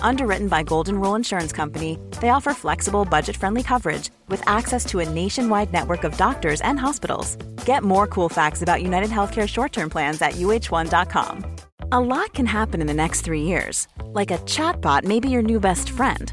Underwritten by Golden Rule Insurance Company, they offer flexible, budget friendly coverage with access to a nationwide network of doctors and hospitals. Get more cool facts about United Healthcare short term plans at uh1.com. A lot can happen in the next three years. Like a chatbot may be your new best friend.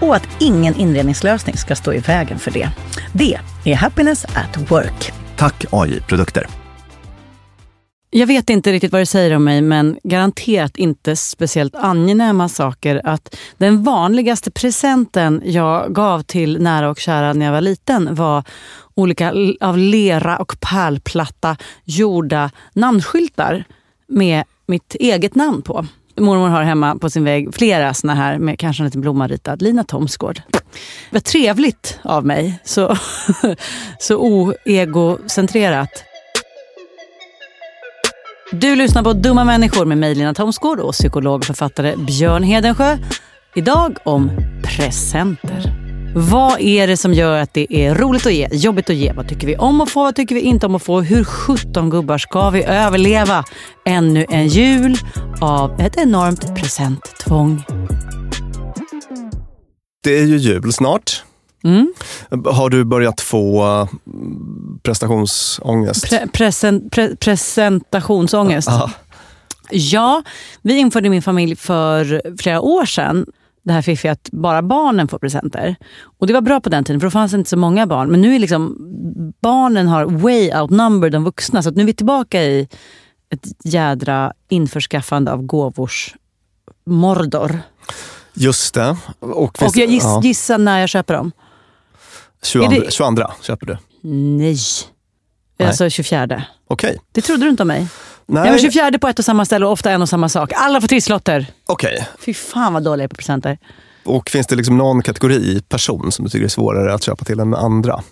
och att ingen inredningslösning ska stå i vägen för det. Det är Happiness at Work. Tack AI Produkter. Jag vet inte riktigt vad det säger om mig, men garanterat inte speciellt angenäma saker. Att den vanligaste presenten jag gav till nära och kära när jag var liten var olika av lera och pärlplatta gjorda namnskyltar med mitt eget namn på. Mormor har hemma på sin vägg flera såna här med kanske en liten blomma ritad. Lina Thomsgård. Vad trevligt av mig. Så, så oegocentrerat. Du lyssnar på Dumma människor med mig Lina Thomsgård och psykolog och författare Björn Hedensjö. Idag om presenter. Vad är det som gör att det är roligt att ge, jobbigt att ge? Vad tycker vi om att få, vad tycker vi inte om att få? Hur 17 gubbar ska vi överleva ännu en jul av ett enormt presenttvång? Det är ju jul snart. Mm. Har du börjat få eh, prestationsångest? Pre present, pre presentationsångest. Ja. Ja, vi införde i min familj för flera år sedan det här fiffiga att bara barnen får presenter. Och det var bra på den tiden för då fanns det inte så många barn. Men nu är liksom barnen har way outnumbered de vuxna. Så nu är vi tillbaka i ett jädra införskaffande av gåvors mordor. Just det. Och, Och jag giss, ja, gissa när jag köper dem. 22, är det- 22 köper du. Nej. Nej. Alltså 24. Okej. Det trodde du inte om mig. Nej, Jag var 24 på ett och samma ställe och ofta en och samma sak. Alla får trisslotter. okej. Fy fan vad dåliga jag är på presenter. Och finns det liksom någon kategori person som du tycker är svårare att köpa till än andra?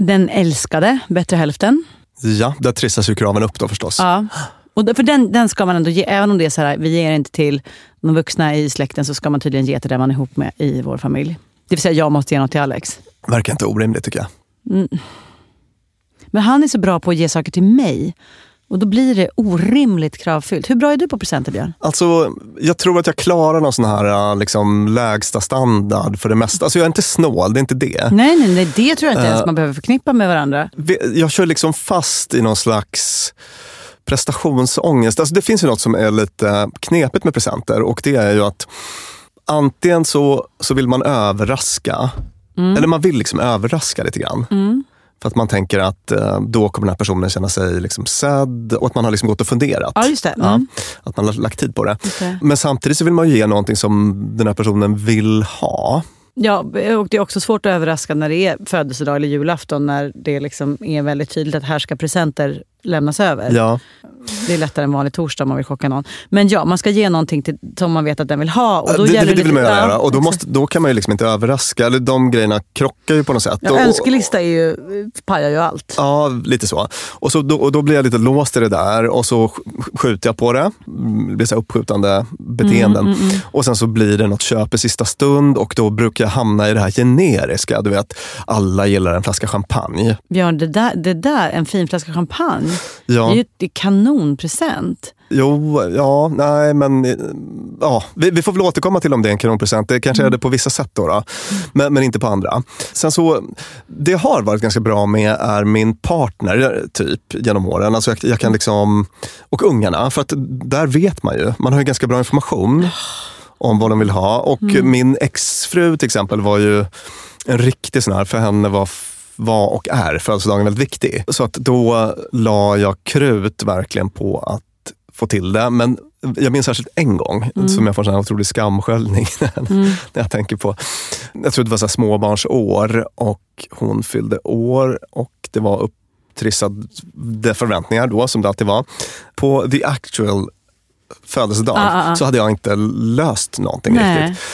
Den älskade, bättre hälften. Ja, där trissas ju kraven upp då förstås. Ja. Och för den, den ska man ändå ge, även om det är så här, vi ger inte till de vuxna i släkten så ska man tydligen ge till den man är ihop med i vår familj. Det vill säga jag måste ge något till Alex. Verkar inte orimligt tycker jag. Men han är så bra på att ge saker till mig. Och då blir det orimligt kravfyllt. Hur bra är du på presenter Björn? Alltså, jag tror att jag klarar någon sån här liksom, lägsta standard för det mesta. Alltså, jag är inte snål, det är inte det. Nej, nej, nej det tror jag inte ens Eh. man behöver förknippa med varandra. Jag kör liksom fast i någon slags prestationsångest. Alltså, det finns ju något som är lite knepigt med presenter och det är ju att antingen så, så vill man överraska, eller man vill liksom överraska lite grann. För att man tänker att eh, då kommer den här personen känna sig liksom sedd och att man har liksom gått och funderat. Ja, just det. Ja, Mm. att man har lagt tid på det. det. Men samtidigt så vill man ju ge någonting som den här personen vill ha. Ja, och det är också svårt att överraska när det är födelsedag eller julafton när det liksom är väldigt tydligt att här ska presenter lämnas över. Ja. Det är lättare än vanlig torsdag om man vill chocka någon. Men ja, man ska ge någonting till, som man vet att den vill ha. Och då det, gäller det vill man ja, göra och då, måste, då kan man ju liksom inte överraska. Eller de grejerna krockar ju på något sätt. Ja, Och- önskelista är ju, pajar ju allt. Ja, lite så. Och, så då, och då blir jag lite låst i det där och så sk- skjuter jag på det. Det blir så uppskjutande beteenden. Mm, Och sen så blir det något köp i sista stund och då brukar jag hamna i det här generiska. Du vet, alla gillar en flaska champagne. Björn, det där, det där, en fin flaska champagne, Ja. det är ju är kanonpresent. Jo, ja, nej men eh, ja, vi, vi får väl återkomma till om det är en kanonpresent. Det kanske är det på vissa sätt då, då men, men inte på andra. Sen så, det jag har varit ganska bra med är min partner typ genom åren. Alltså jag, jag kan liksom, och ungarna, för att där vet man ju. Man har ju ganska bra information om vad de vill ha. Och min exfru till exempel var ju en riktig sån här, för henne var var och är födelsedagen väldigt viktig. Så att då la jag krut verkligen på att få till det. Men jag minns särskilt en gång som jag får en otrolig skamsköljning när jag tänker på. Jag tror det var så småbarnsår och hon fyllde år och det var upptrissade förväntningar då, som det alltid var. På the actual födelsedag Ah, ah, ah. så hade jag inte löst någonting Nej. riktigt.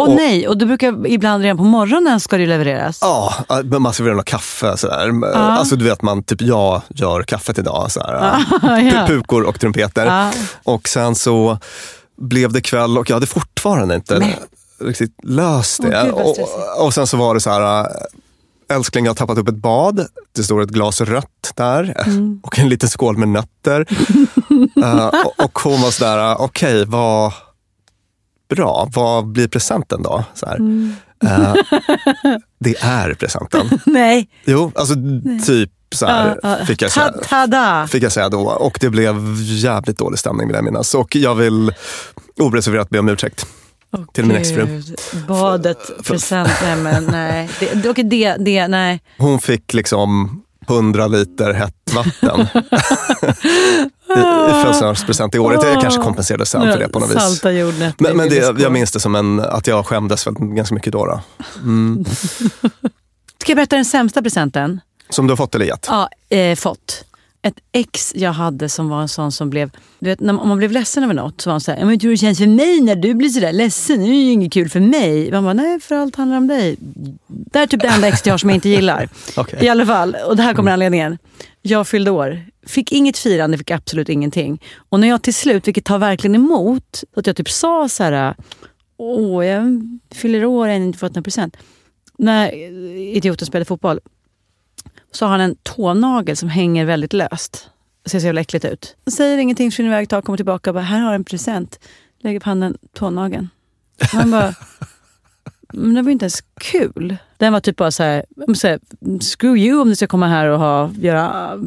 Och, Och- nej, och du brukar ibland redan på morgonen ska det levereras. Ja, men man serverar något kaffe. Sådär. Alltså du vet, man, typ jag gör kaffet idag. Sådär. Ja. Pukor och trumpeter. Ja. Och sen så blev det kväll och jag hade fortfarande inte Men- riktigt löst Åh, det. gud, vad och, och sen så var det så här, äh, älskling jag har tappat upp ett bad. Det står ett glas rött där Mm. och en liten skål med nötter. Äh, och, hon var sådär, okej vad bra, vad blir presenten då? Så. Mm. Äh, det är presenten. Nej. Jo, alltså typ så här Ja, ja. fick, jag säga, Ta- fick jag säga då. Och det blev jävligt dålig stämning vill jag minnas. Och jag vill oreserverat be om ursäkt. Åh, Till min exfru. Badet, present, nej men nej. Det, okej, det, det, nej. Hon fick liksom 100 liter hett vatten födelsedagspresent i år. Jag kanske kompenserade sen för det på något vis. Salta jordnötter. Men, men i det, jag minns det som en, att jag skämdes ganska mycket då. då. Mm. Ska jag berätta den sämsta presenten? Som du har fått eller gett? Ja, eh, fått. Ett ex jag hade som var en sån som blev... Du vet, när, om man blev ledsen över något så var han såhär, men hur det känns för mig när du blir sådär ledsen? Det är ju inget kul för mig. Man bara, nej för allt handlar om dig. Det här är typ det enda ex jag har som jag inte gillar. Okej. I alla fall, och det här kommer anledningen. Jag fyllde år, fick inget firande, fick absolut ingenting. Och när jag till slut, vilket tar verkligen emot, att jag typ sa så här, åh jag fyller år och jag har inte fått någon present. När idioten spelade fotboll så har han en tånagel som hänger väldigt löst. Det ser så jävla äckligt ut. Säger ingenting, försvinner iväg, tar, kommer tillbaka och bara, här har du en present. Lägger på handen tånageln. Han bara, men den var inte ens kul. Den var typ bara så här, så här, screw you om du ska komma här och ha, göra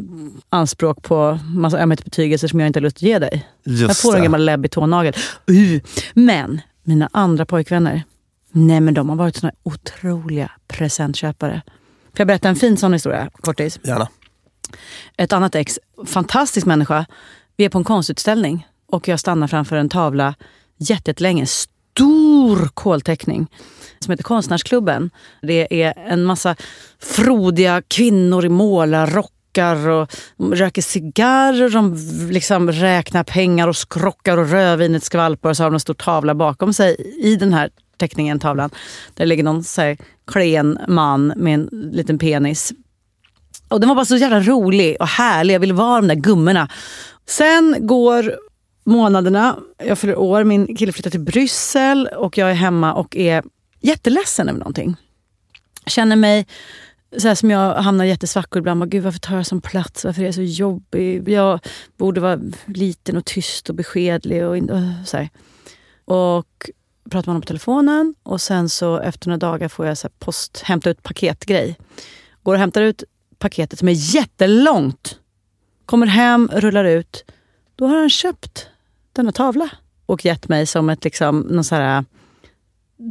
anspråk på massa ämnesbetygelser som jag inte har lust att ge dig. Just jag får en gammal läbbig tånagel. Uh. Men mina andra pojkvänner, nej men de har varit såna otroliga presentköpare. Får jag berätta en fin sån historia, kortis? Gärna. Ett annat ex, fantastisk människa. Vi är på en konstutställning och jag stannar framför en tavla jätte- jättelänge. Stor kolteckning som heter Konstnärsklubben. Det är en massa frodiga kvinnor i målarrockar och röker cigarrer. De liksom räknar pengar och skrockar och rödvinet skvalpar. Och så har de en stor tavla bakom sig i den här teckningen, tavlan. Där ligger någon så här klen man med en liten penis och den var bara så jävla rolig och härlig. Jag ville vara de där gummorna. Sen går månaderna, jag fyller år, min kille flyttar till Bryssel och jag är hemma och är jätteledsen över någonting. Känner mig så här som jag hamnar i jättesvackor ibland. Bara, Gud, varför tar jag sån plats? Varför är jag så jobbig? Jag borde vara liten och tyst och beskedlig. Och, äh, så här. och pratar med honom på telefonen och sen så efter några dagar får jag så här post, hämta ut paketgrej. Går och hämtar ut paketet som är jättelångt. Kommer hem, rullar ut. Då har han köpt denna tavla. Och gett mig som ett liksom, någon så här,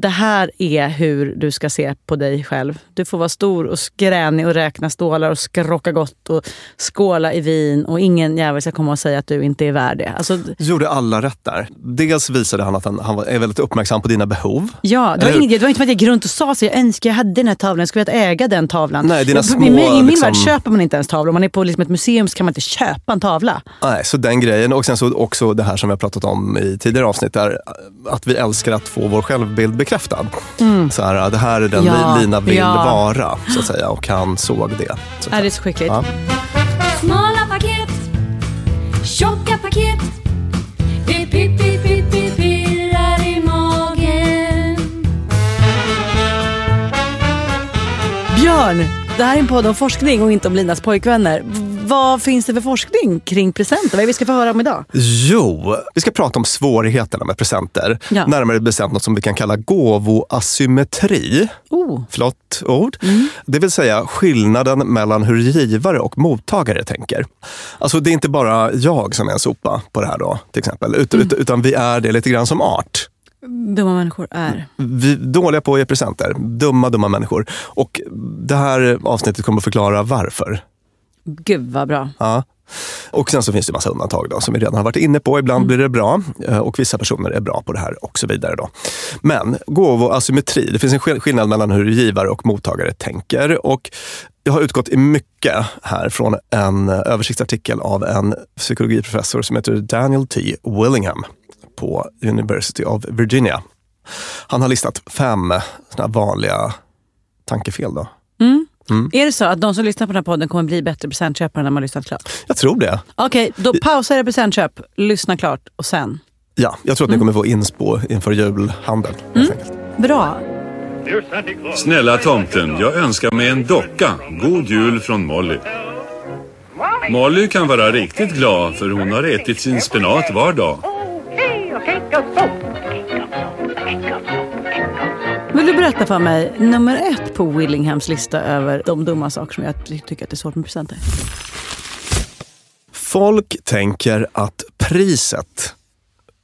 det här är hur du ska se på dig själv. Du får vara stor och skränig och räkna stålar och skrocka gott och skåla i vin och ingen jävel ska komma och säga att du inte är värd det. Alltså, Gjorde alla rätt där? Dels visade han att han, han är väldigt uppmärksam på dina behov. Ja, det var, inget, det var inte som att jag gick runt och sa så jag önskar jag hade den här tavlan, jag skulle vilja äga den tavlan. Nej, dina små, I, min- I min liksom- värld köper man inte ens tavlor. Om man är på liksom ett museum så kan man inte köpa en tavla. Nej, så den grejen. Och sen så också det här som vi har pratat om i tidigare avsnitt, där att vi älskar att få vår självbild bekräftad. Så här, det här är den Mm. Ja, Lina vill ja. vara, så att säga. Och han såg det. Så säga. det är så skickligt. Ja. Smala paket, tjocka paket. Det pippi, pippi, pirrar i magen. Björn, det här är en podd om forskning och inte om Linas pojkvänner. Vad finns det för forskning kring presenter? Vad är det vi ska få höra om idag? Jo, vi ska prata om svårigheterna med presenter. Ja. Närmare bestämt något som vi kan kalla gåvoasymmetri. Oh. Flott ord. Mm. Det vill säga skillnaden mellan hur givare och mottagare tänker. Alltså det är inte bara jag som är en sopa på det här då, till exempel. Ut, Mm. ut, utan vi är det lite grann som art. Dumma människor är. Vi är dåliga på att ge presenter. Dumma, dumma människor. Och det här avsnittet kommer att förklara varför. Gud vad bra. Ja. Och sen så finns det massa undantag då, som vi redan har varit inne på. Ibland blir det bra eh, och vissa personer är bra på det här och så vidare. Då. Men gåvoasymmetri, det finns en skill- skillnad mellan hur givare och mottagare tänker. Och jag har utgått i mycket här från en översiktsartikel av en psykologiprofessor som heter Daniel T. Willingham på University of Virginia. Han har listat fem såna vanliga tankefel. Då. Är det så att de som lyssnar på den här podden kommer bli bättre presentköpare när man har lyssnat klart? Jag tror det. Okej, då pausar jag presentköp, lyssna klart och sen. Ja, jag tror att ni kommer få inspo inför julhandeln. enkelt. Bra. Snälla tomten, jag önskar mig en docka. God jul från Molly. Molly kan vara riktigt glad för hon har ätit sin spenat var dag. Vill du berätta för mig nummer ett på Willinghams lista över de dumma saker som jag ty- tycker att det är svårt med presenter? Folk tänker att priset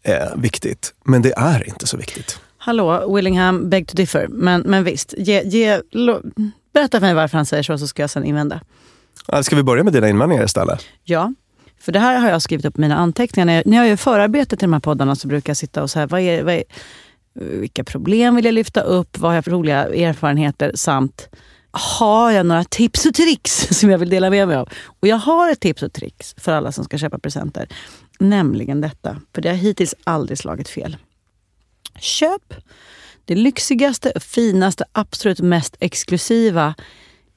är viktigt, men det är inte så viktigt. Hallå, Willingham, beg to differ. Men, men visst, ge, ge, lo, berätta för mig varför han säger så så ska jag sen invända. Ska vi börja med dina invändningar istället? Ja, för det här har jag skrivit upp i mina anteckningar. När jag, när jag gör förarbete till de här poddarna så brukar jag sitta och säga vad är, vad är, Eh, vilka problem vill jag lyfta upp, vad har jag för roliga erfarenheter samt har jag några tips och tricks som jag vill dela med mig av? Och jag har ett tips och tricks för alla som ska köpa presenter. Nämligen detta, för det har hittills aldrig slagit fel. Köp det lyxigaste, finaste, absolut mest exklusiva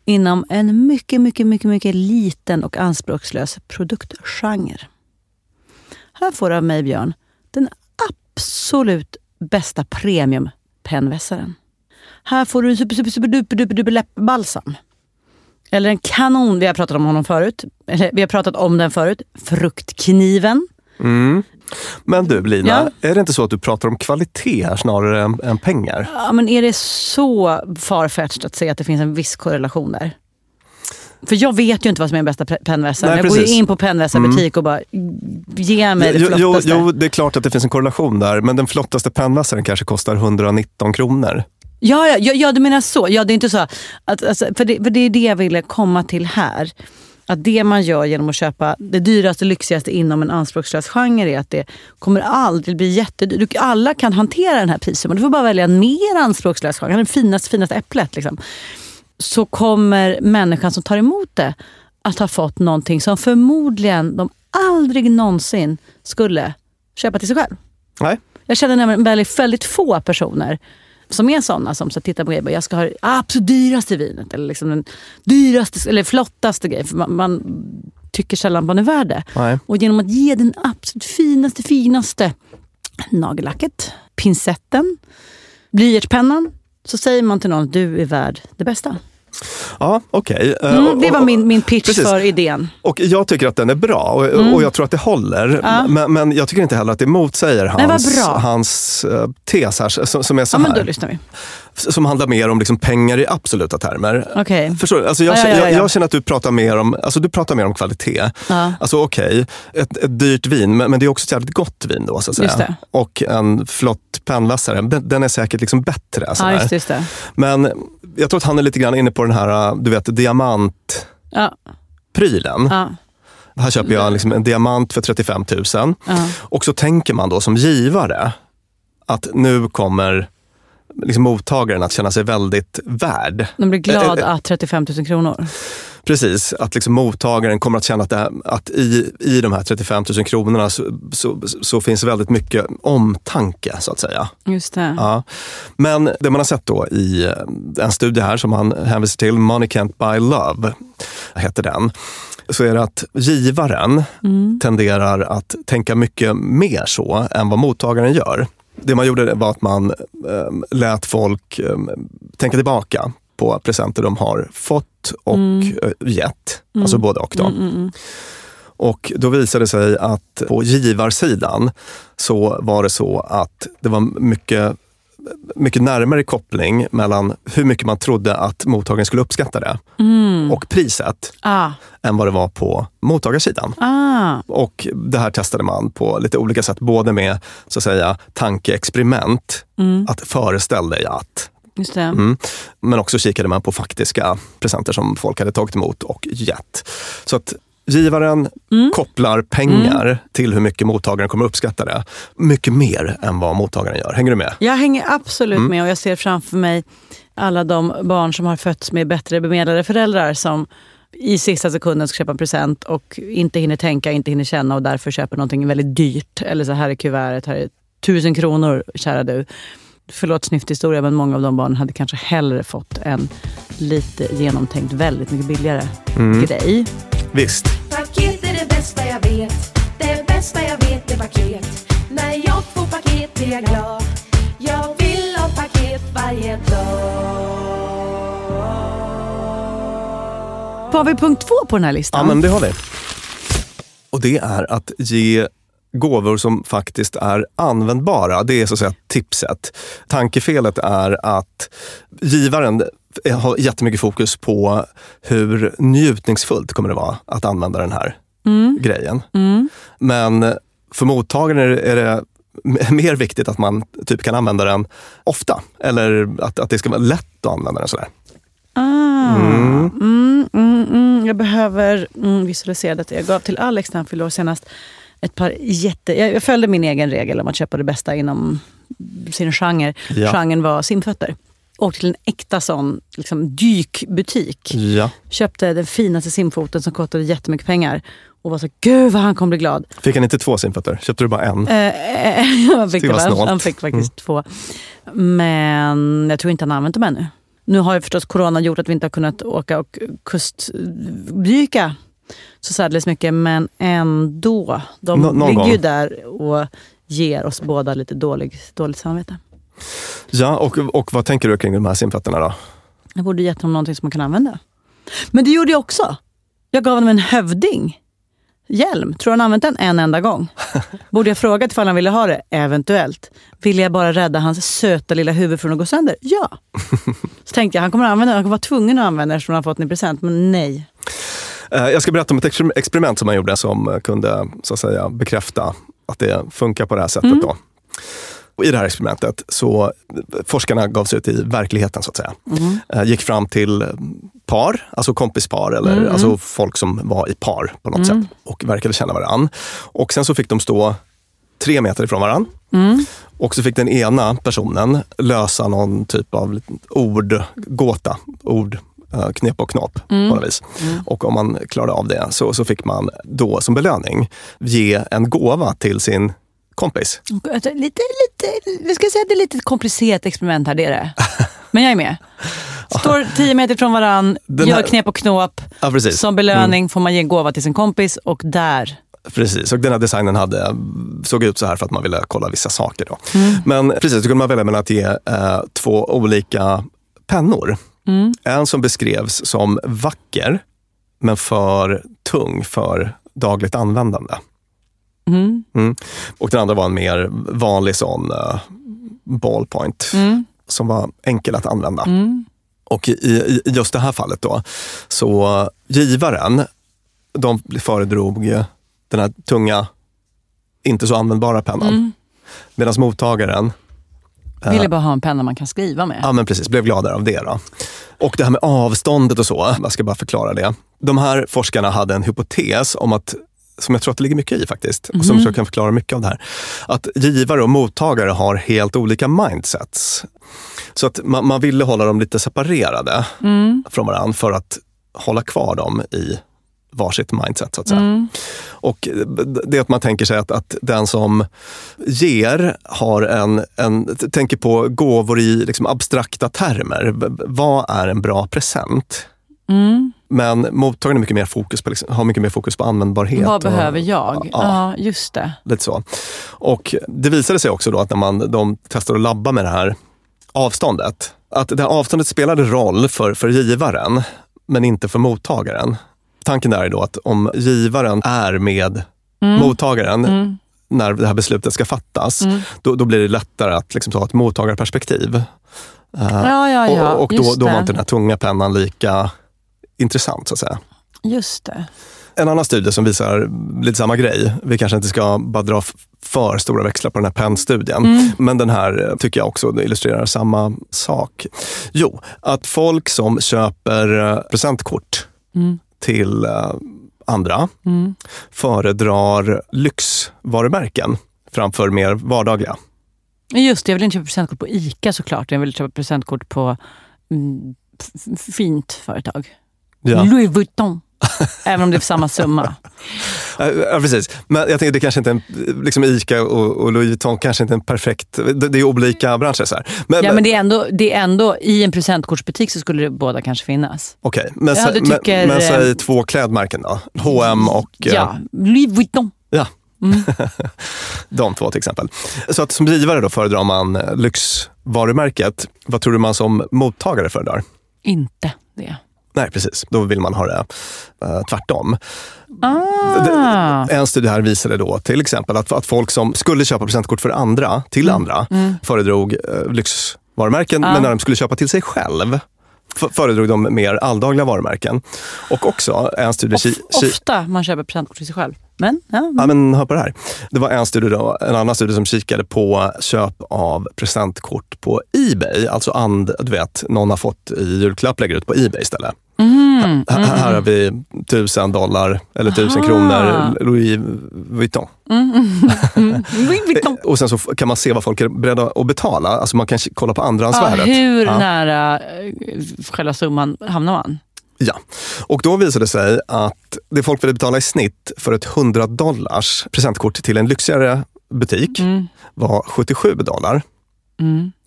inom en mycket, mycket, mycket, mycket liten och anspråkslös produktgenre. Här får du av mig, Björn, den absolut bästa premium-pennvässaren. Här får du en super, super, super, duper, duper, duper läppbalsam. Eller en kanon, vi har pratat om honom förut. Eller vi har pratat om den förut. Fruktkniven. Men du Lina, Ja. är det inte så att du pratar om kvalitet här snarare än, än pengar? Ja, men är det så farfetched att säga att det finns en viss korrelation där? För jag vet ju inte vad som är den bästa pe- pennvässaren. Jag går ju. Mm. in på pennvässarbutik och bara, ge mig det Jo, jo, flottaste. jo, det är klart att det finns en korrelation där, men den flottaste pennvässaren kanske kostar 119 kronor. Ja, ja, ja, ja, du menar så. Ja, det är inte så. Att, alltså, för, det, för det är det jag ville komma till här. Att det man gör genom att köpa det dyraste, lyxigaste inom en anspråkslös genre är att det kommer aldrig bli jättedyrt. Du- Alla kan hantera den här prisen. Du får bara välja en mer anspråkslös genre. Den finaste, finaste äpplet. Liksom. Så kommer människan som tar emot det att ha fått någonting som förmodligen de aldrig någonsin skulle köpa till sig själv. Nej. Jag känner nämligen väldigt, väldigt få personer som är sådana som så tittar på grejer jag ska ha det absolut dyraste vinet eller liksom den dyraste eller flottaste grejen. För man, man tycker sällan man är värd det. Nej. Och genom att ge den absolut finaste, finaste nagellacket, pincetten, blyertspennan så säger man till någon att du är värd det bästa. Ja, okej. Eh, Mm, det var min, min pitch precis. för idén. Och jag tycker att den är bra och, och jag tror att det håller. Mm. Ja. Men, men jag tycker inte heller att det motsäger hans, hans eh, tes här, som, som är så Ja, men då här. lyssnar vi. Som handlar mer om liksom pengar i absoluta termer. Okej. Förstår du? Alltså jag, Ja, ja, ja, ja. Jag, jag känner att du pratar mer om, alltså du pratar mer om kvalitet. Ja. Alltså okej, ett, ett dyrt vin, men, men det är också ett jävligt gott vin då. Så att säga. Just det. Och en flott pennvässare, den, den är säkert liksom bättre. Ja, sådär. just, det, just. Men jag tror att han är lite grann inne på den här, du vet, diamantprylen. Ja, ja, Här köper jag liksom en diamant för 35 000. ja. Och så tänker man då som givare att nu kommer liksom mottagaren att känna sig väldigt värd. De blir glad Eh, eh, att 35 000 kronor. Precis, att liksom mottagaren kommer att känna att, här, att i, i de här 35 000 kronorna så, så, så finns väldigt mycket omtanke så att säga. Just det. Ja. Men det man har sett då i eh, en studie här som han hänvisar till, Money Can't Buy Love, heter den. Så är det att givaren tenderar att tänka mycket mer så än vad mottagaren gör. Det man gjorde var att man eh, lät folk eh, tänka tillbaka på presenter de har fått och eh, gett. Alltså både och. Då. Och då visade det sig att på givarsidan så var det så att det var mycket, mycket närmare koppling mellan hur mycket man trodde att mottagaren skulle uppskatta det och priset Ah, än vad det var på mottagarsidan. ah. Och det här testade man på lite olika sätt, både med så att säga tankeexperiment, att föreställ dig att. Mm. Men också kikade man på faktiska presenter som folk hade tagit emot och gett. Så att givaren kopplar pengar till hur mycket mottagaren kommer uppskatta det. Mycket mer än vad mottagaren gör. Hänger du med? Jag hänger absolut Mm. med och jag ser framför mig alla de barn som har fötts med bättre bemedlade föräldrar som i sista sekunden ska köpa en present och inte hinner tänka, inte hinner känna och därför köper någonting väldigt dyrt. Eller så här är kuvertet, här är tusen kronor kära du. Förlåt snyfthistoria men många av de barnen hade kanske hellre fått en lite genomtänkt, väldigt mycket billigare Mm. grej. Visst. Paket är det bästa jag vet. Det bästa jag vet är paket. När jag får paket är jag glad. Jag vill ha paket varje dag. Har vi punkt två på den här listan? Ja, men det har vi. Och det är att ge gåvor som faktiskt är användbara. Det är så att säga tipset. Tankefelet är att givaren har jättemycket fokus på hur njutningsfullt kommer det vara att använda den här grejen. Men för mottagaren är det, mer viktigt att man typ kan använda den ofta. Eller att, att det ska vara lätt att använda den sådär. Ah. Mm, mm, mm. Jag behöver mm, visualisera detta. Jag gav till Alex när han fyllde år senast ett par jätte... Jag, jag följde min egen regel om att köpa det bästa inom sin genre. Ja. Genren var simfötter. Åkte till en äkta sån liksom, dykbutik. Ja. Köpte den finaste simfoten som kostade jättemycket pengar. Och var så, gud vad han kommer bli glad. Fick han inte två simfötter? Köpte du bara en? Eh, han, fick snålt. han fick faktiskt två. Men jag tror inte han har använt dem ännu. Nu har ju förstås corona gjort att vi inte har kunnat åka och kustdyka så särdeles mycket. Men ändå. De Nå- ligger ju gång. där och ger oss båda lite dålig, dåligt samvete. Ja, och, och vad tänker du kring de här simfötterna då? Jag borde gett honom någonting som man kan använda. Men det gjorde jag också. Jag gav honom en hövding. hjälm. Tror han använt den en enda gång? Borde jag frågat ifall han ville ha det? Eventuellt. Ville jag bara rädda hans söta lilla huvud från att gå sönder? Ja. Så tänkte jag, han kommer, använda, han kommer vara tvungen att använda det eftersom han har fått den i present. Men nej. Eh, Jag ska berätta om ett exper- experiment som man gjorde som eh, kunde så att säga, bekräfta att det funkar på det här sättet. Då. Och I det här experimentet så eh, forskarna gav sig ut i verkligheten så att säga. Eh, Gick fram till eh, par, alltså kompispar eller alltså folk som var i par på något sätt och verkade känna varann. Och sen så fick de stå tre meter ifrån varann. Och så fick den ena personen lösa någon typ av liten ordgåta, ord, knep och knap på något vis. Och om man klarade av det så, så fick man då som belöning ge en gåva till sin kompis. Lite, lite, jag ska säga att det är lite ett komplicerat experiment här, det är det. Men jag är med. Står tio meter från varann, Den gör här- knep och knåp. Ja. Som belöning får man ge en gåva till sin kompis och där Precis, och den här designen hade, såg ut så här för att man ville kolla vissa saker. Då. Mm. Men precis, då kunde man välja mellan att ge eh, två olika pennor. Mm. En som beskrevs som vacker, men för tung för dagligt användande. Mm. Mm. Och den andra var en mer vanlig sån eh, ballpoint, Mm. som var enkel att använda. Och i, i, just det här fallet då, så givaren, de föredrog den här tunga, inte så användbara pennan. Mm. Medan mottagaren, ville bara ha en penna man kan skriva med. ja men precis, blev gladare av det. Då. Och det här med avståndet och så, jag ska bara förklara det. De här forskarna hade en hypotes om att som jag tror att det ligger mycket i faktiskt, och som jag tror kan förklara mycket av det här. Att givare och mottagare har helt olika mindsets. Så att man, man ville hålla dem lite separerade från varandra för att hålla kvar dem i varsitt mindset så att säga. Och det är att man tänker sig att, att den som ger har en, en, tänker på gåvor i liksom abstrakta termer. Vad är en bra present? Men mottagaren har mycket mer fokus på, liksom, har mycket mer fokus på användbarhet. Vad och- behöver jag? Ja, Ja, just det. lite så. Och det visade sig också då att när man, de testade att labba med det här avståndet, att det här avståndet spelade roll för, för givaren, men inte för mottagaren. Tanken där är då att om givaren är med mottagaren när det här beslutet ska fattas, då, då blir det lättare att liksom ta ett mottagarperspektiv. Ja, ja, ja. och och då, då var inte den här tunga pennan lika intressant så att säga. Just det. En annan studie som visar lite samma grej. Vi kanske inte ska bara dra för stora växlar på den här Penn-studien. Men den här eh, tycker jag också illustrerar samma sak. Jo, att folk som köper eh, presentkort till eh, andra föredrar lyxvarumärken framför mer vardagliga. Just det, jag vill inte köpa presentkort på ICA såklart. Jag vill köpa presentkort på mm, fint företag. Ja. Louis Vuitton. Även om det är för samma summa. Eh, Ja, precis. Men jag tänker det kanske inte är en, liksom Ica och, och Louis Vuitton kanske inte är en perfekt, det, det är olika branscher. Så här. Men, Ja, men det är, ändå, det är ändå, i en presentkortsbutik så skulle det båda kanske finnas. Okej, men, Ja, tycker, men, men eh, säg två klädmärken då. H&M och eh, Ja, Louis Vuitton. ja. de två till exempel. Så att som givare då föredrar man eh, lyxvarumärket. Vad tror du man som mottagare föredrar? Inte det. Nej, precis. Då vill man ha det eh, tvärtom. Ah. En studie här visade då till exempel att, att folk som skulle köpa presentkort för andra, till Mm. andra, föredrog eh, lyxvarumärken. Men när de skulle köpa till sig själv föredrog de mer alldagliga varumärken. Och också en studie... ki- Ofta man köper presentkort till sig själv. Men, ja. Ja, men hör på det här. Det var en, studie då, en annan studie som kikade på köp av presentkort på Ebay. Alltså and, du vet, någon har fått i julklapp, lägger ut på Ebay istället. Mm, Här, här har vi tusen dollar eller tusen Aha. kronor Louis Vuitton. Louis Vuitton. Och sen så kan man se vad folk är beredda att betala. Alltså man kan kolla på andrahandsvärdet. hur Ja. nära eh, själva summan hamnar man? Ja, och då visade det sig att det folk ville betala i snitt för ett 100 dollars presentkort till en lyxigare butik Mm. var 77 dollar.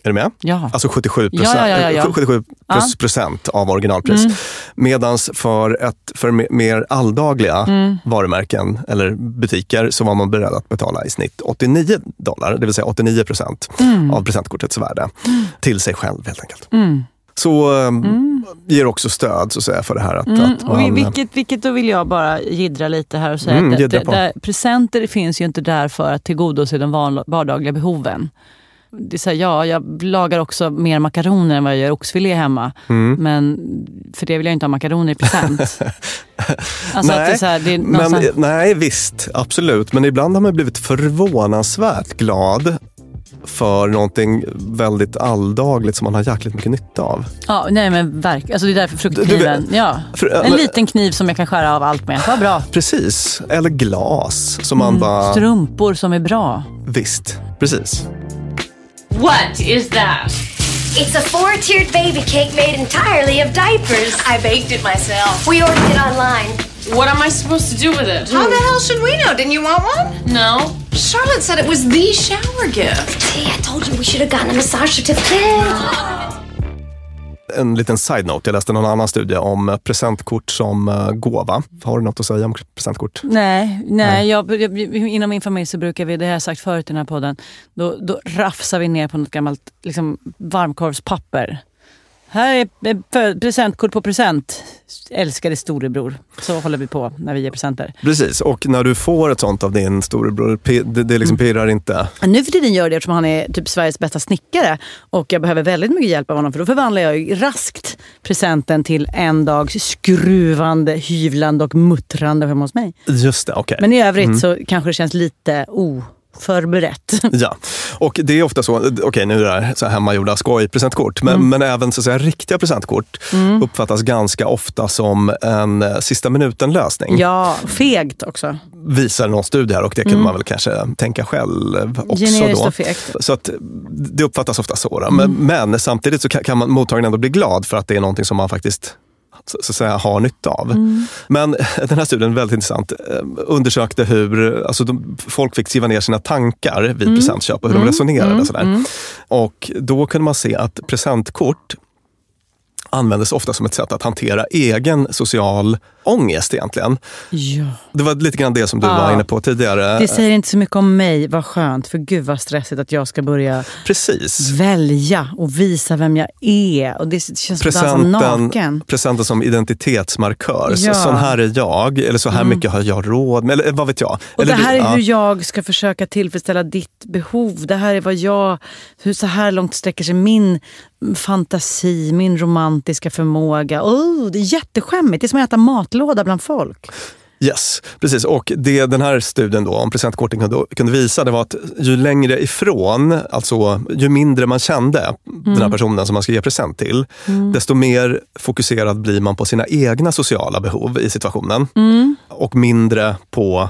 Är du med? Ja. Alltså 77 Ja, ja, ja, ja, ja. 77 plus. Mm. procent av originalpris. Medans för, ett, för me- mer alldagliga Mm. varumärken eller butiker så var man beredd att betala i snitt 89 dollar, det vill säga 89 procent Mm. av presentkortets värde till sig själv helt enkelt. Så eh, ger också stöd så att säga, för det här. Att, Mm, att och man, vilket, vilket då vill jag bara jiddra lite här och säga Mm, att det, där, presenter finns ju inte där för att tillgodose de vardagliga behoven. Det är så här, ja, jag lagar också mer makaroner än vad jag gör oxfilé hemma. Mm. Men för det vill jag inte ha makaroner i present. alltså att det är så här, det är men, någonstans- nej, visst. Absolut. Men ibland har man blivit förvånansvärt glad för någonting väldigt alldagligt som man har jäkligt mycket nytta av. Ja, nej men verkligen. Alltså det är därför fruktkniven. ja. en men- liten kniv som jag kan skära av allt med. Vad bra. Precis. Eller glas som Mm. man bara... Strumpor som är bra. Visst, precis. What is that? It's a four-tiered baby cake made entirely of diapers. I baked it myself. We ordered it online. What am I supposed to do with it? How the hell should we know? Didn't you want one? No. Charlotte said it was the shower gift. See, I told you we should have gotten a massage certificate. En liten side-note. Jag läste någon annan studie om eh, presentkort som eh, gåva. Har du något att säga om presentkort? Nej, nej jag, jag, inom min familj så brukar vi, det har jag sagt förut i den här podden, då, då rafsar vi ner på något gammalt liksom, varmkorvspapper. Här är eh, presentkort på present. Älskade storebror. Så håller vi på när vi ger presenter. Precis, och när du får ett sånt av din storebror, det, det liksom pirrar inte. Nu för tiden gör det eftersom han är typ Sveriges bästa snickare och jag behöver väldigt mycket hjälp av honom för då förvandlar jag ju raskt presenten till en dags skruvande, hyvlande och muttrande hemma hos mig. Just det, okej. Men i övrigt så kanske det känns lite oförberett. Ja, och det är ofta så, okej nu är det här så här hemmagjorda skojpresentkort, men, Mm. men även så att säga, riktiga presentkort uppfattas ganska ofta som en eh, sista minuten-lösning. Ja, fegt också. Visar någon studie här och det kan man väl kanske tänka själv också. Generiskt då. och fegt. Så att det uppfattas ofta så. Men, men samtidigt så kan, kan man, mottagaren ändå bli glad för att det är någonting som man faktiskt så, att säga, har nytta av. Men den här studien väldigt intressant. Eh, Undersökte hur alltså de, folk fick skriva ner sina tankar vid presentköp och hur de resonerade. Och, sådär. och då kunde man se att presentkort användes ofta som ett sätt att hantera egen social ångest egentligen. Ja. Det var lite grann det som du Ja. var inne på tidigare. Det säger inte så mycket om mig, vad skönt. För gud vad stressigt att jag ska börja Precis. välja och visa vem jag är. Och det känns dansa naken. presenten, presenten som identitetsmarkör. Så, Ja. Mm. sån här är jag, eller så här mycket har jag råd med. Eller vad vet jag. Och eller det här du- är hur jag ska försöka tillfredsställa ditt behov. Det här är vad jag, hur så här långt sträcker sig min fantasi, min romantiska förmåga. Oh, det är jätteskämmigt. Det är som att äta matlåda bland folk. Yes, precis. Och det den här studien då, om presentkorten kunde, kunde visa det var att ju längre ifrån, alltså ju mindre man kände den här personen som man ska ge present till, desto mer fokuserad blir man på sina egna sociala behov i situationen. Och mindre på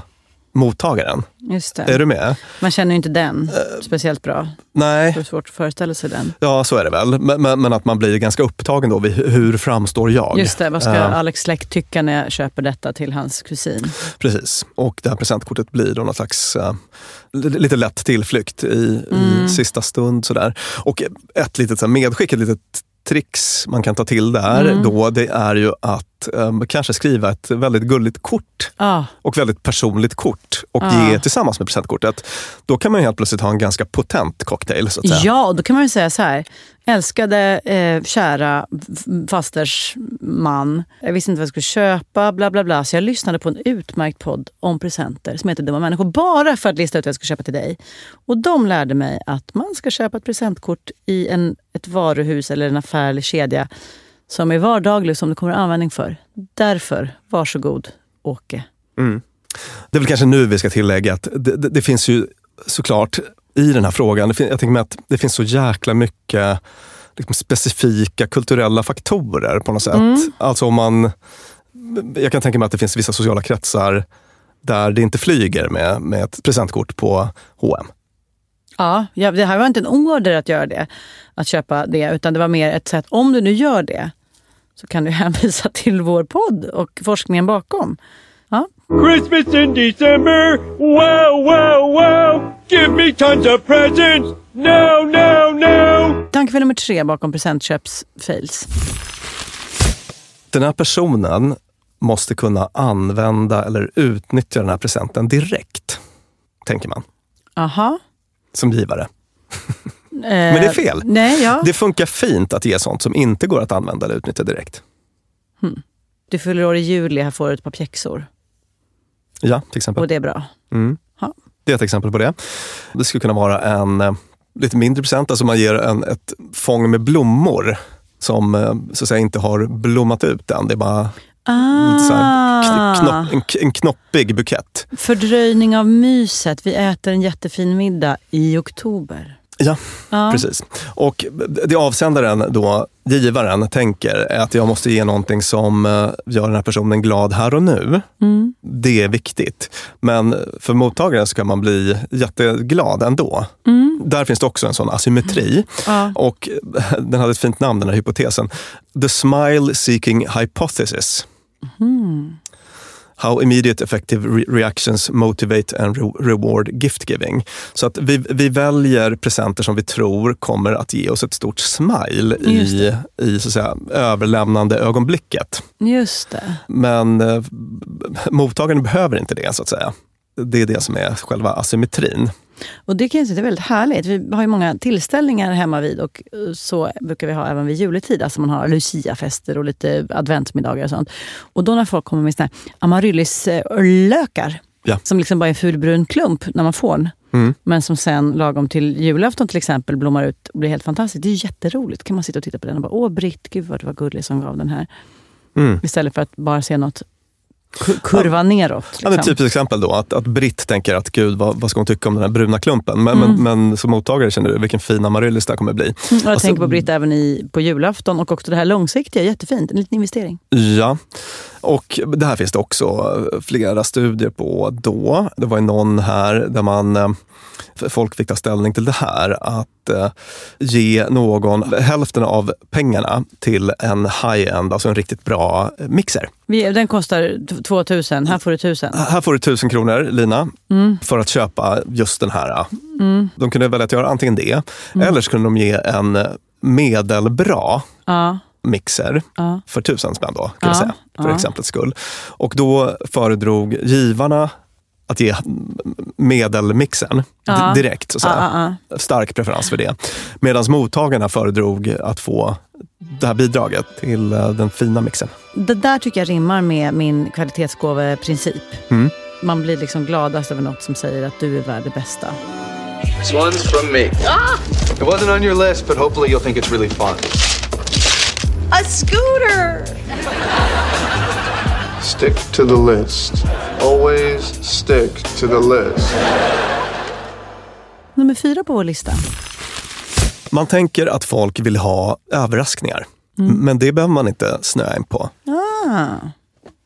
mottagaren. Just det. Är du med? Man känner ju inte den speciellt bra. Nej, Det är svårt att föreställa sig den. ja så är det väl. Men, men, men att man blir ganska upptagen då vid hur- framstår jag? Just det, vad ska Eh, Alex Släkt tycka när jag köper detta till hans kusin? Precis. Och det här presentkortet blir då någon slags li- lite lätt tillflykt i, Mm. i sista stund. Sådär. Och ett litet så medskick, ett litet trix man kan ta till där Mm. då, det är ju att eh, kanske skriva ett väldigt gulligt kort Ah, och väldigt personligt kort och Ah. ge tillsammans med presentkortet. Då kan man ju helt plötsligt ha en ganska potent cocktail. Så att säga. ja, då kan man ju säga så här. Älskade, eh, kära fasters man. Jag visste inte vad jag skulle köpa, bla bla bla. Så jag lyssnade på en utmärkt podd om presenter som heter Dumma människor. Bara för att lista ut vad jag ska köpa till dig. Och de lärde mig att man ska köpa ett presentkort i en, ett varuhus eller en affär eller kedja som är vardaglig som du kommer användning för. Därför, varsågod Åke. Det är väl kanske nu vi ska tillägga att det, det, det finns ju såklart i den här frågan, jag tänker mig att det finns så jäkla mycket liksom, specifika kulturella faktorer på något sätt. Alltså om man, jag kan tänka mig att det finns vissa sociala kretsar där det inte flyger med, med ett presentkort på H&M. Ja, ja, det här var inte en order att göra det, att köpa det, utan det var mer ett sätt, om du nu gör det, så kan du hänvisa till vår podd och forskningen bakom. Ja. Christmas in December. Wow, wow, wow. Give me tons of presents. No, no, no. Tankefel nummer tre bakom presentköps-fails. Den här personen måste kunna använda eller utnyttja den här presenten direkt, tänker man, Aha. Som givare. Men det är fel. Nej, ja. Det funkar fint att ge sånt som inte går att använda eller utnyttja direkt. Du fyller år i juli, här får du ett par pjäxor. Ja, till exempel. Och det är bra. Mm. Det är ett exempel på det. Det skulle kunna vara en eh, lite mindre present, alltså man ger en, ett fång med blommor som eh, så att säga inte har blommat ut än. Det är bara lite så här, knopp, en, en knoppig bukett. Fördröjning av myset. Vi äter en jättefin middag i oktober. Ja, Ja. precis. Och det avsändaren, då, givaren, tänker är att jag måste ge någonting som eh, gör den här personen glad här och nu. Mm. Det är viktigt. Men för mottagaren så kan man bli jätteglad ändå. Där finns det också en sån asymmetri. Ja. Och den hade ett fint namn, den här hypotesen. The smile seeking hypothesis. How immediate effective re- reactions motivate and re- reward gift giving. Så att vi, vi väljer presenter som vi tror kommer att ge oss ett stort smile i, i så att säga, överlämnande ögonblicket. Just det. Men eh, mottagaren behöver inte det, så att säga. Det är det som är själva asymmetrin. Och det kan jag säga, är väldigt härligt. Vi har ju många tillställningar hemma vid och eh, så brukar vi ha även vid juletid. Alltså man har luciafester och lite adventsmiddagar och sånt. Och då när folk kommer med såna här amaryllis-lökar, Ja. som liksom bara är en fulbrun klump när man får den. Mm. Men som sen lagom till julafton till exempel blommar ut och blir helt fantastiskt. Det är jätteroligt. kan man sitta och titta på den och bara, åh Britt, gud vad du var gullig som gav den här. Mm. Istället för att bara se något kurva neråt. Ja, men liksom. typiskt exempel då, att, att Britt tänker att gud, vad, vad ska hon tycka om den här bruna klumpen? Men, Mm. men, men som mottagare känner du vilken fin amaryllis det här kommer bli. Och jag Alltså- tänker på Britt även i, på julafton och också det här långsiktiga. Jättefint. En liten investering. Ja, och det här finns det också flera studier på då. Det var ju någon här där man eh, folk fick ta ställning till det här. Att eh, ge någon hälften av pengarna till en high-end, alltså en riktigt bra mixer. Den kostar 2000, här får du 1000. Här får du tusen kronor, Lina, Mm. för att köpa just den här. De kunde välja att göra antingen det, Mm. eller så kunde de ge en medelbra Ja, mixer ja. för tusen spänn då, kan Ja, säga, för ja. exemplets skull. Och då föredrog givarna att ge medelmixen Ja. di- direkt. Så. Ja, ja, Stark preferens för det. Medan mottagarna föredrog att få det här bidraget till eh, den fina mixen. Det där tycker jag rimmar med min kvalitetsgåveprincip. Mm. Man blir liksom gladast över något som säger att du är värd det bästa. This one's from me. It wasn't on your list, but hopefully you'll think it's really fun. A scooter! Stick to the list. Always stick to the list. Nummer fyra på vår lista. Man tänker att folk vill ha överraskningar. Mm. Men det behöver man inte snöa in på. Ah.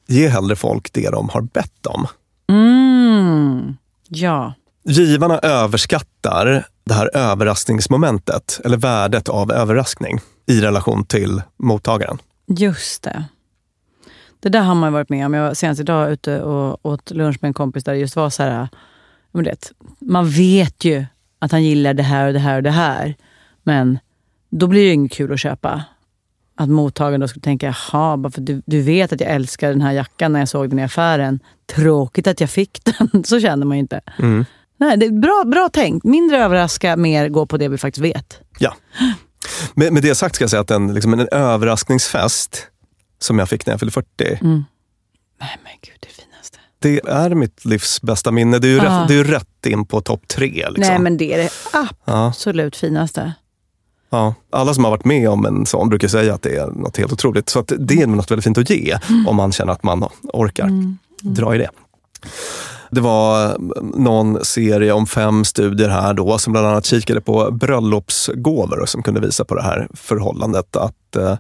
Ge hellre folk det de har bett om. Mm. Ja. Givarna överskattar det här överraskningsmomentet, eller värdet av överraskning i relation till mottagaren. Just det. Det där har man varit med om. Jag var senast idag ute och åt lunch med en kompis där det just var så här, det, man vet ju att han gillar det här och det här och det här. Men då blir det inget kul att köpa. Att mottagaren då skulle tänka, jaha, bara för du, du vet att jag älskar den här jackan när jag såg den i affären. Tråkigt att jag fick den. Så känner man ju inte. Mm. Nej, det är bra, bra tänkt. Mindre överraska, mer gå på det vi faktiskt vet. Ja. Med, med det sagt ska jag säga att en, liksom en överraskningsfest som jag fick när jag fyllde 40, Mm. Nej men gud, det finaste. det är mitt livs bästa minne. Det är ju, Ah. rätt, det är rätt in på topp tre. Liksom. Nej men det är det absolut finaste. Ja. Alla som har varit med om en sån brukar säga att det är något helt otroligt. Så att det är något väldigt fint att ge om man känner att man orkar dra i det. Det var någon serie om fem studier här då som bland annat kikade på bröllopsgåvor och som kunde visa på det här förhållandet att eh,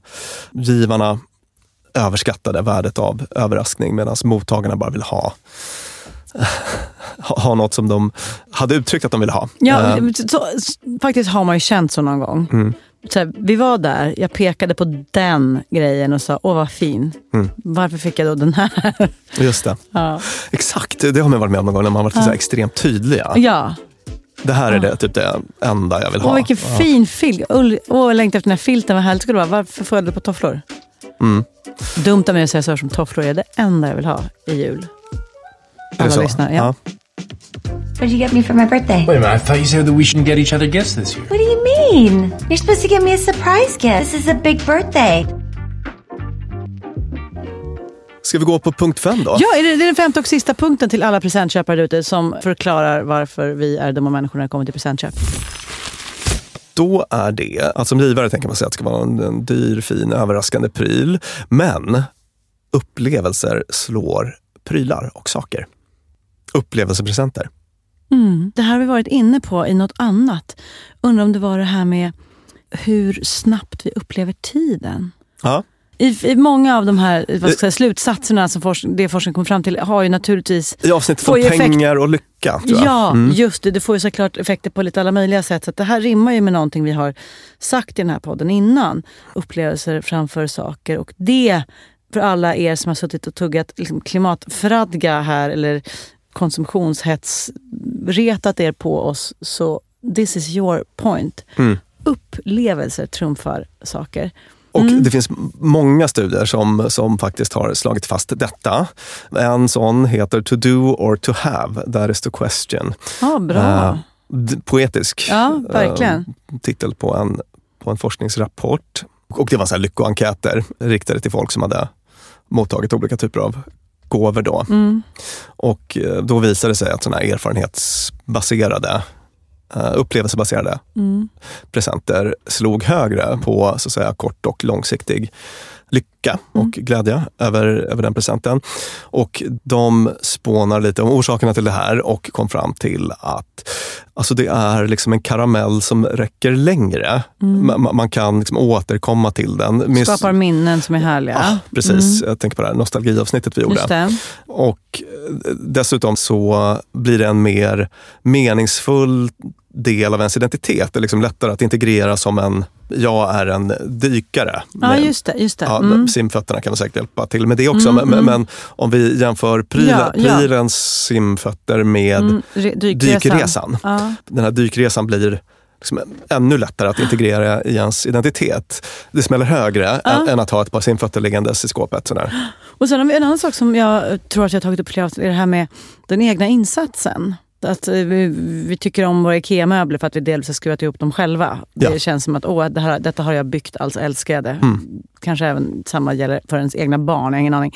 givarna överskattade värdet av överraskning medan mottagarna bara vill ha ha något som de hade uttryckt att de ville ha. Ja, Eh, så, faktiskt har man ju känt så någon gång. Mm. Så här, vi var där, jag pekade på den grejen och sa, åh vad fin. Mm. Varför fick jag då den här? Just det. ja. Exakt, det har man varit med om någon gång när man varit så här extremt tydliga. ja. Det här är det, typ det enda jag vill ha. Åh vilken Ja. fin filt. Åh, jag längtar efter den här filten, vad härligt skulle det vara. Varför får jag det på tofflor? Mm. Dumt av mig att säga så som tofflor är det anda jag vill ha i jul. Alla så? lyssnar, ja. What did you get me for my birthday? Wait a minute, I thought you said that we shouldn't get each other gifts this year. What do you mean? You're supposed to give me a surprise gift. This is a big birthday. Ska vi gå på punkt fem då? Ja, är det, är den femte och sista punkten till alla presentköpare ute som förklarar varför vi är dumma människor när det kommer till presentköp. Då är det, att som givare tänker man sig att det ska vara en, en dyr, fin, överraskande pryl. Men upplevelser slår prylar och saker. Upplevelsepresenter. Mm. Det här har vi varit inne på i något annat. Undrar om det var det här med hur snabbt vi upplever tiden. Ja. I, I många av de här vad ska säga, slutsatserna som forsk, det forskningen kom fram till har ju naturligtvis... I avsnittet om pengar och lycka. Tror jag. Ja, Mm. just det. Det får ju såklart effekter på lite alla möjliga sätt. Så det här rimmar ju med någonting vi har sagt i den här podden innan. Upplevelser framför saker. Och det, för alla er som har suttit och tuggat liksom, klimatfradga här eller konsumtionshets, retat er på oss. Så this is your point. Mm. Upplevelser trumfar saker. Och Mm. det finns många studier som, som faktiskt har slagit fast detta. En sån heter To do or to have, that is the question. Ja, bra. D- poetisk Ja, verkligen. eh, titel på en, på en forskningsrapport. Och det var så här lyckoenkäter riktade till folk som hade mottagit olika typer av gåvor. Då. Mm. Och eh, då visade det sig att såna här erfarenhetsbaserade, eh, upplevelsebaserade Mm. presenter slog högre på så att säga, kort och långsiktig lycka och glädje över, över den presenten. Och de spånar lite om orsakerna till det här och kom fram till att alltså det är liksom en karamell som räcker längre. Mm. Man, man kan liksom återkomma till den. Minns- Skapar minnen som är härliga. Ja, precis. Mm. Jag tänker på det här nostalgiavsnittet vi gjorde. Och eh, dessutom så blir det en mer meningsfull del av ens identitet. Det är liksom lättare att integrera som en, jag är en dykare. Ja, Men- just det. Just det. Ja, Mm. Simfötterna kan säkert hjälpa till med det också. Mm, men, mm. men om vi jämför prylen, Ja, ja. prylens simfötter med Mm, re- dykresan. dykresan. Ja. Den här dykresan blir liksom ännu lättare att integrera i ens identitet. Det smäller högre Ja. än, än att ha ett par simfötter liggandes i skåpet. Sådär. Och sen en annan sak som jag tror att jag har tagit upp flera är det här med den egna insatsen. Att eh, vi, vi tycker om våra IKEA-möbler för att vi dels har skruvat ihop dem själva. Ja. Det känns som att åh, det här, detta har jag byggt, alltså älskar jag det. Mm. Kanske även samma gäller för ens egna barn, jag har ingen aning.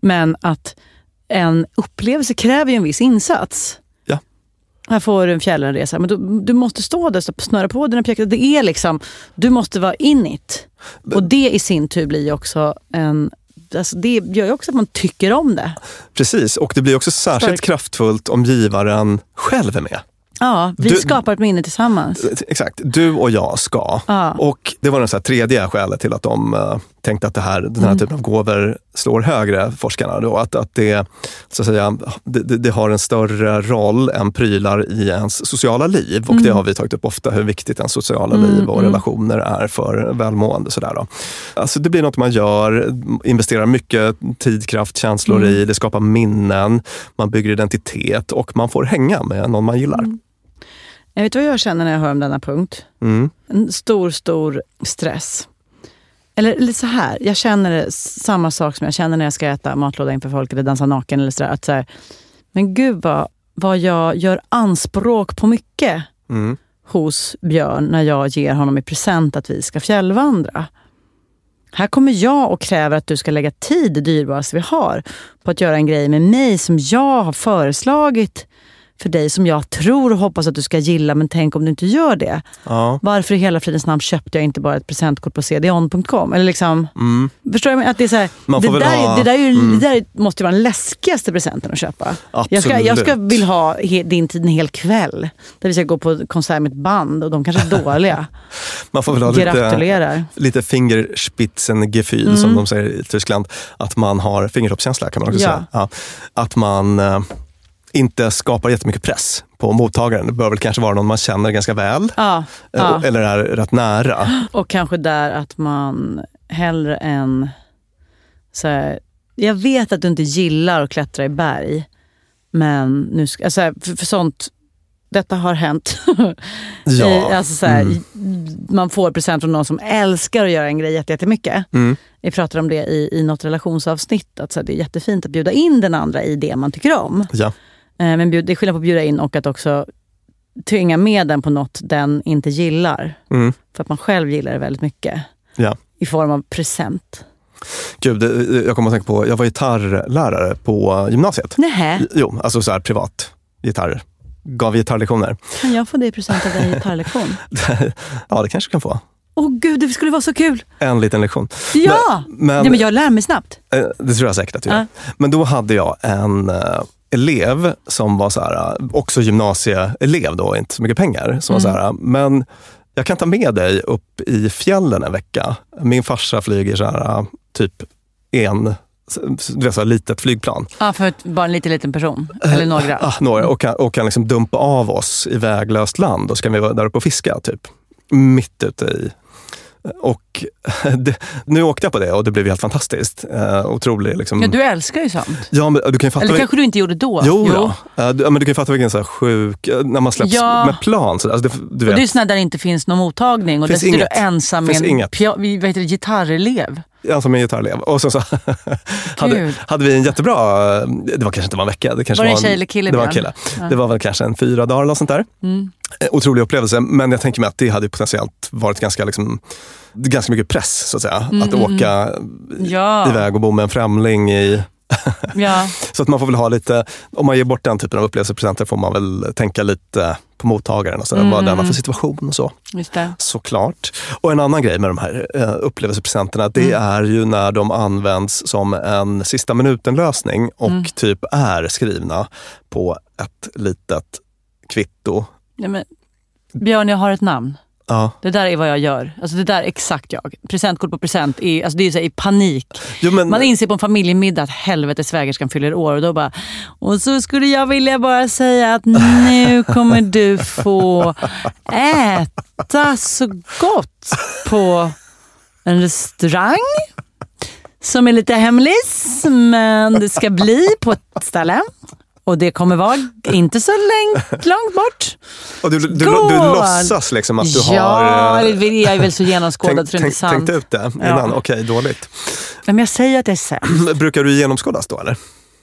Men att en upplevelse kräver ju en viss insats. Ja. Här får du en fjällresa, men du, du måste stå där och snöra på dina pjäxor. Det är liksom, du måste vara in it. Och det i sin tur blir också en Alltså det gör ju också att man tycker om det. Precis, och det blir också särskilt Stark. kraftfullt om givaren själv är med. Ja, vi Du- skapar ett minne tillsammans. Exakt, du och jag ska. Ja. Och det var så här tredje skälet till att de tänkte att det här, den här Mm. typen av gåvor slår högre, forskarna. Då, att, att det, så att säga, det, det- det har en större roll än prylar i ens sociala liv. Och det Mm. har vi tagit upp ofta, hur viktigt ens sociala Mm, liv och mm. relationer är för välmående. Sådär då. Alltså det blir något man gör, investerar mycket tid, kraft, känslor Mm. i. Det skapar minnen, man bygger identitet och man får hänga med någon man gillar. Jag vet vad jag känner när jag hör om denna punkt? Mm. En stor, stor stress. Eller lite så här, jag känner samma sak som jag känner när jag ska äta matlåda inför folk eller dansa naken. Eller så där, att så här, men gud vad, vad jag gör anspråk på mycket Mm. hos Björn när jag ger honom i present att vi ska fjällvandra. Här kommer jag och kräver att du ska lägga tid, det dyrbaraste vi har, på att göra en grej med mig som jag har föreslagit för dig, som jag tror och hoppas att du ska gilla, men tänk om du inte gör det. Ja. Varför i hela fridens namn köpte jag inte bara ett presentkort på cdon.com? Eller liksom, Mm. Förstår du? Att det, är så här, Man det, där, ha- det, där är ju, mm. det där måste ju vara den läskigaste presenten att köpa. Jag ska, jag ska Absolut. vill ha he, din tid en hel kväll. Där vi ska gå på konsert med ett band och de kanske är dåliga. Man får väl ha lite, Gratulerar. lite fingerspitzengefühl Mm. som de säger i Tyskland. Att man har fingertoppskänsla kan man också Ja. säga. Ja. Att man eh, inte skapar jättemycket press på mottagaren. Det bör väl kanske vara någon man känner ganska väl. Ja, eh, ja. Eller är rätt nära. Och kanske där att man hellre än... Så här, jag vet att du inte gillar att klättra i berg, men nu ska, alltså, här, för, för sånt, detta har hänt. Ja. Alltså, så här, Mm. Man får present från någon som älskar att göra en grej jätte- jättemycket. Mm. Vi pratade om det i, i något relationsavsnitt, att så här, det är jättefint att bjuda in den andra i det man tycker om. Ja. Eh, Men det är skillnad på att bjuda in och att också tvinga med den på något den inte gillar. Mm. För att man själv gillar det väldigt mycket. Ja. I form av present. Gud, det- jag kommer att tänka på, jag var gitarrlärare på gymnasiet. Nähä, Jo, alltså så här privat gitarr. Gav gitarrlektioner. kan jag få det i present av en gitarrlektion? ja, det kanske du kan få. Åh gud, det skulle vara så kul! En liten lektion. Ja! Men, men, ja men jag lär mig snabbt. eh, det tror jag säkert att du gör. Ja. Men då hade jag en eh, elev som var så här, eh, också gymnasieelev då, inte så mycket pengar. Som var så här, men jag kan ta med dig upp i fjällen en vecka. Min farsa flyger så här, eh, typ en du vet, så här, litet flygplan. Ja, för bara en liten, liten person. Eller några. Ah, några och kan, och kan liksom dumpa av oss i väglöst land och så kan vi vara där uppe och fiska. Typ. Mitt ute i... Och det, nu åkte jag på det och det blev helt fantastiskt. Uh, otrolig liksom... Ja, du älskar ju sånt. Ja, men du kan fatta... Eller kanske du inte gjorde då? Jo, Då. Eh, du, ja, men du kan ju fatta vilken så här sjuk... eh, När man släpps Ja. med plan. Så, alltså det, du Och vet, det är sådana där det inte finns någon mottagning och där Finns sitter du ensam med en pia- vad heter det, gitarrelev. Ja, som en gitarrelev. Och sen så hade, hade vi en jättebra, det var kanske inte var en vecka. Det, kanske Var det en tjej eller kille, Det var en kille. Ja. Det var väl kanske en fyra dagar eller sånt där. Mm. Eh, Otrolig upplevelse, men jag tänker mig att det hade potentiellt varit ganska, liksom, ganska mycket press så att säga. Mm, att mm, åka Ja. iväg och bo med en främling i Ja. så att man får väl ha lite, om man ger bort den typen av upplevelsepresenter får man väl tänka lite på mottagaren och så, Mm. vad den har för situation och så. Just det. Såklart. Och en annan grej med de här eh, upplevelsepresenterna, det Mm. är ju när de används som en sista minuten-lösning och Mm. typ är skrivna på ett litet kvitto. Nej, men, Björn, jag har ett namn. Ja. Det där är vad jag gör. Alltså det där är exakt jag. Presentkort på present. I, alltså det är så i panik. Jo, men, Man inser på en familjemiddag att helvete svägerskan fyller år och då bara... Och så skulle jag vilja bara säga att nu kommer du få äta så gott på en restaurang som är lite hemlis, men det ska bli på ett ställe. Och det kommer vara inte så långt, långt bort. och du, du, du, Skål! låtsas liksom att du ja, har eh, eller jag är väl så genomskådad så det är inte tänkt, sant. tänkt ut det Ja. innan. Okej, dåligt. Men jag säger att det är sämst. Brukar du genomskådas då eller?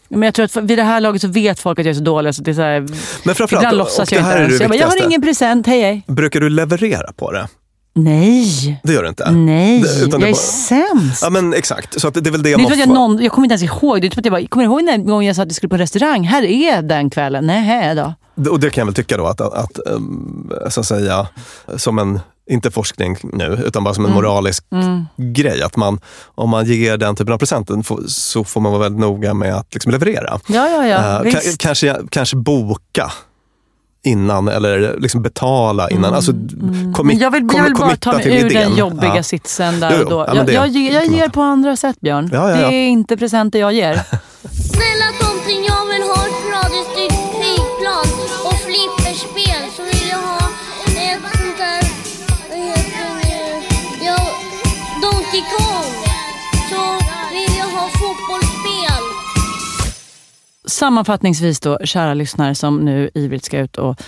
Men jag tror att vid det här laget så vet folk att jag är så dålig. Så det är så här, Men framförallt, ibland låtsas jag inte ens. Jag, bara, jag har ingen present, hej hej. Brukar du leverera på det? Nej, Det gör du inte? nej. Det- jag det är bara- sämst. Ja men exakt, så att det är väl det Det man att jag, får- någon, jag kommer inte ens ihåg. Det är typ att jag bara, kommer du ihåg den gången jag sa att vi skulle på restaurang? Här är den kvällen. Nej då. Och det kan jag väl tycka då att, att um, så att säga, som en, inte forskning nu, utan bara som en Mm. moralisk Mm. grej. Att man, om man ger den typen av presenten får- så får man vara väldigt noga med att liksom leverera. Ja, ja, ja. Ka- kanske, kanske boka innan eller liksom betala innan. Alltså, commit, Men jag vill, jag vill bara ta mig ur den idén. jobbiga Ja. sitsen där Jo, jo. och då. Ja, jag, det- jag, jag ger på andra sätt Björn. Ja, ja, ja. Det är inte presenter jag ger. Snälla Sammanfattningsvis då, kära lyssnare som nu ivrigt ska ut och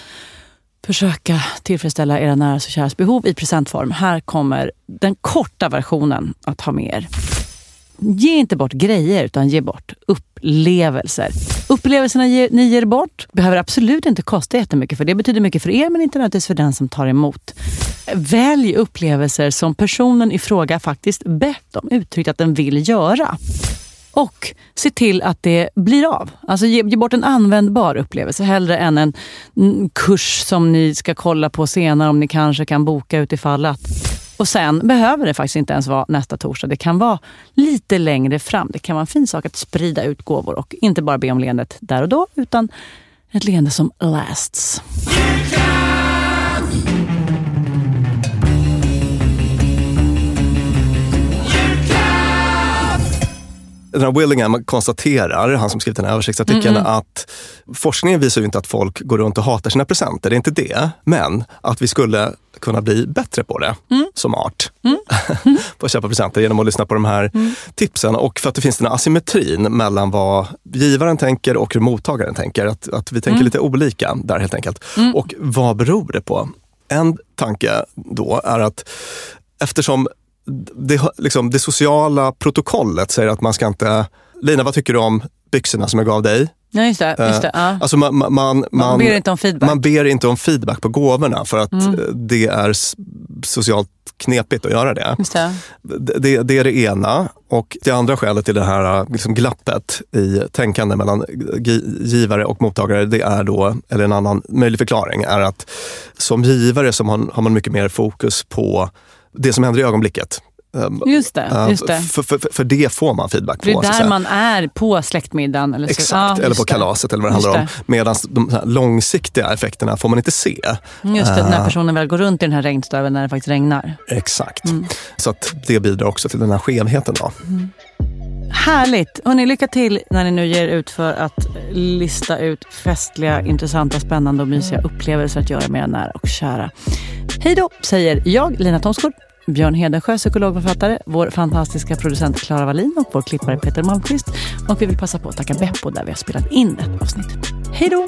försöka tillfredsställa era nära och käras behov i presentform. Här kommer den korta versionen att ha med er. Ge inte bort grejer, utan ge bort upplevelser. Upplevelserna ge- ni ger bort behöver absolut inte kosta jättemycket, för det betyder mycket för er, men inte nödvändigtvis för den som tar emot. Välj upplevelser som personen i fråga faktiskt bett om, uttryckt att den vill göra. Och se till att det blir av. Alltså ge, ge bort en användbar upplevelse hellre än en mm, kurs som ni ska kolla på senare om ni kanske kan boka utifall att. Och sen behöver det faktiskt inte ens vara nästa torsdag. Det kan vara lite längre fram. Det kan vara en fin sak att sprida ut gåvor och inte bara be om leendet där och då utan ett leende som lasts. Den här Willingham konstaterar, han som skrivit den här översiktsartikeln, Mm, mm. att forskningen visar ju inte att folk går runt och hatar sina presenter. Det är inte det. Men att vi skulle kunna bli bättre på det Mm. som art. på att köpa presenter genom att lyssna på de här Mm. tipsen. Och för att det finns den här asymmetrin mellan vad givaren tänker och hur mottagaren tänker. Att, att vi tänker Mm. lite olika där helt enkelt. Mm. Och vad beror det på? En tanke då är att eftersom det, liksom, det sociala protokollet säger att man ska inte... Lina, vad tycker du om byxorna som jag gav dig? Ja, just det. Just det Eh, ja. Alltså man, man, man, Man ber inte om feedback. Man ber inte om feedback på gåvorna för att Mm. eh, det är socialt knepigt att göra det. Det. Det, det, är det ena. Och det andra skälet till det här eh, liksom glappet i tänkande mellan gi- givare och mottagare, det är då, eller en annan möjlig förklaring, är att som givare så har man mycket mer fokus på det som händer i ögonblicket. Um, Just det, uh, just det. För, för, för det får man feedback på. Det är där man är på släktmiddagen. Eller så. Exakt, Ja, eller på kalaset eller vad det handlar om. Medan de långsiktiga effekterna får man inte se. Just det, när Eh, personen väl går runt i den här regnstöveln när det faktiskt regnar. Exakt. Mm. Så att det bidrar också till den här skevheten. Då. Härligt! Hörrni, lycka till när ni nu ger ut för att lista ut festliga, intressanta, spännande och mysiga upplevelser att göra med era nära och kära. Hej då, säger jag, Lina Thomsgård, Björn Hedensjö, psykologförfattare, vår fantastiska producent Klara Wallin och vår klippare Peter Malmqvist. Och vi vill passa på att tacka Beppo där vi har spelat in ett avsnitt. Hej då!